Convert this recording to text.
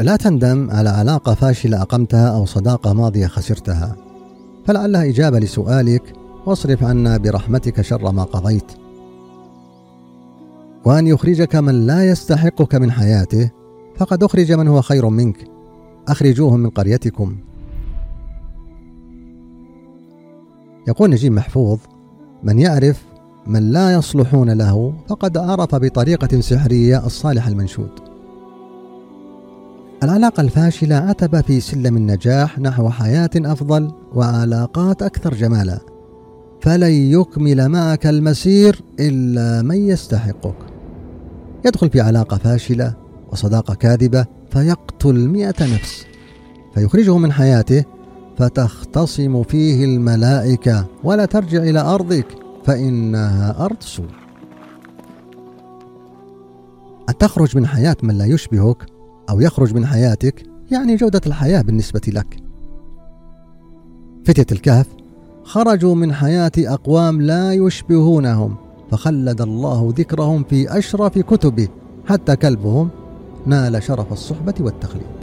لا تندم على علاقة فاشلة أقمتها أو صداقة ماضية خسرتها. فلعلها إجابة لسؤالك واصرف عنا برحمتك شر ما قضيت. وأن يخرجك من لا يستحقك من حياته فقد أخرج من هو خير منك. أخرجوهم من قريتكم. يقول نجيب محفوظ من يعرف من لا يصلحون له فقد عرف بطريقة سحرية الصالح المنشود. العلاقة الفاشلة عتبة في سلم النجاح نحو حياة أفضل وعلاقات أكثر جمالا. فلن يكمل معك المسير إلا من يستحقك. يدخل في علاقة فاشلة وصداقة كاذبة فيقتل مئة نفس فيخرجه من حياته فتختصم فيه الملائكة ولا ترجع إلى أرضك فإنها أرض سوء. أن تخرج من حياة من لا يشبهك أو يخرج من حياتك يعني جودة الحياة بالنسبة لك. فتية الكهف خرجوا من حياة أقوام لا يشبهونهم فخلد الله ذكرهم في أشرف كتبه حتى كلبهم نال شرف الصحبة والتخليد.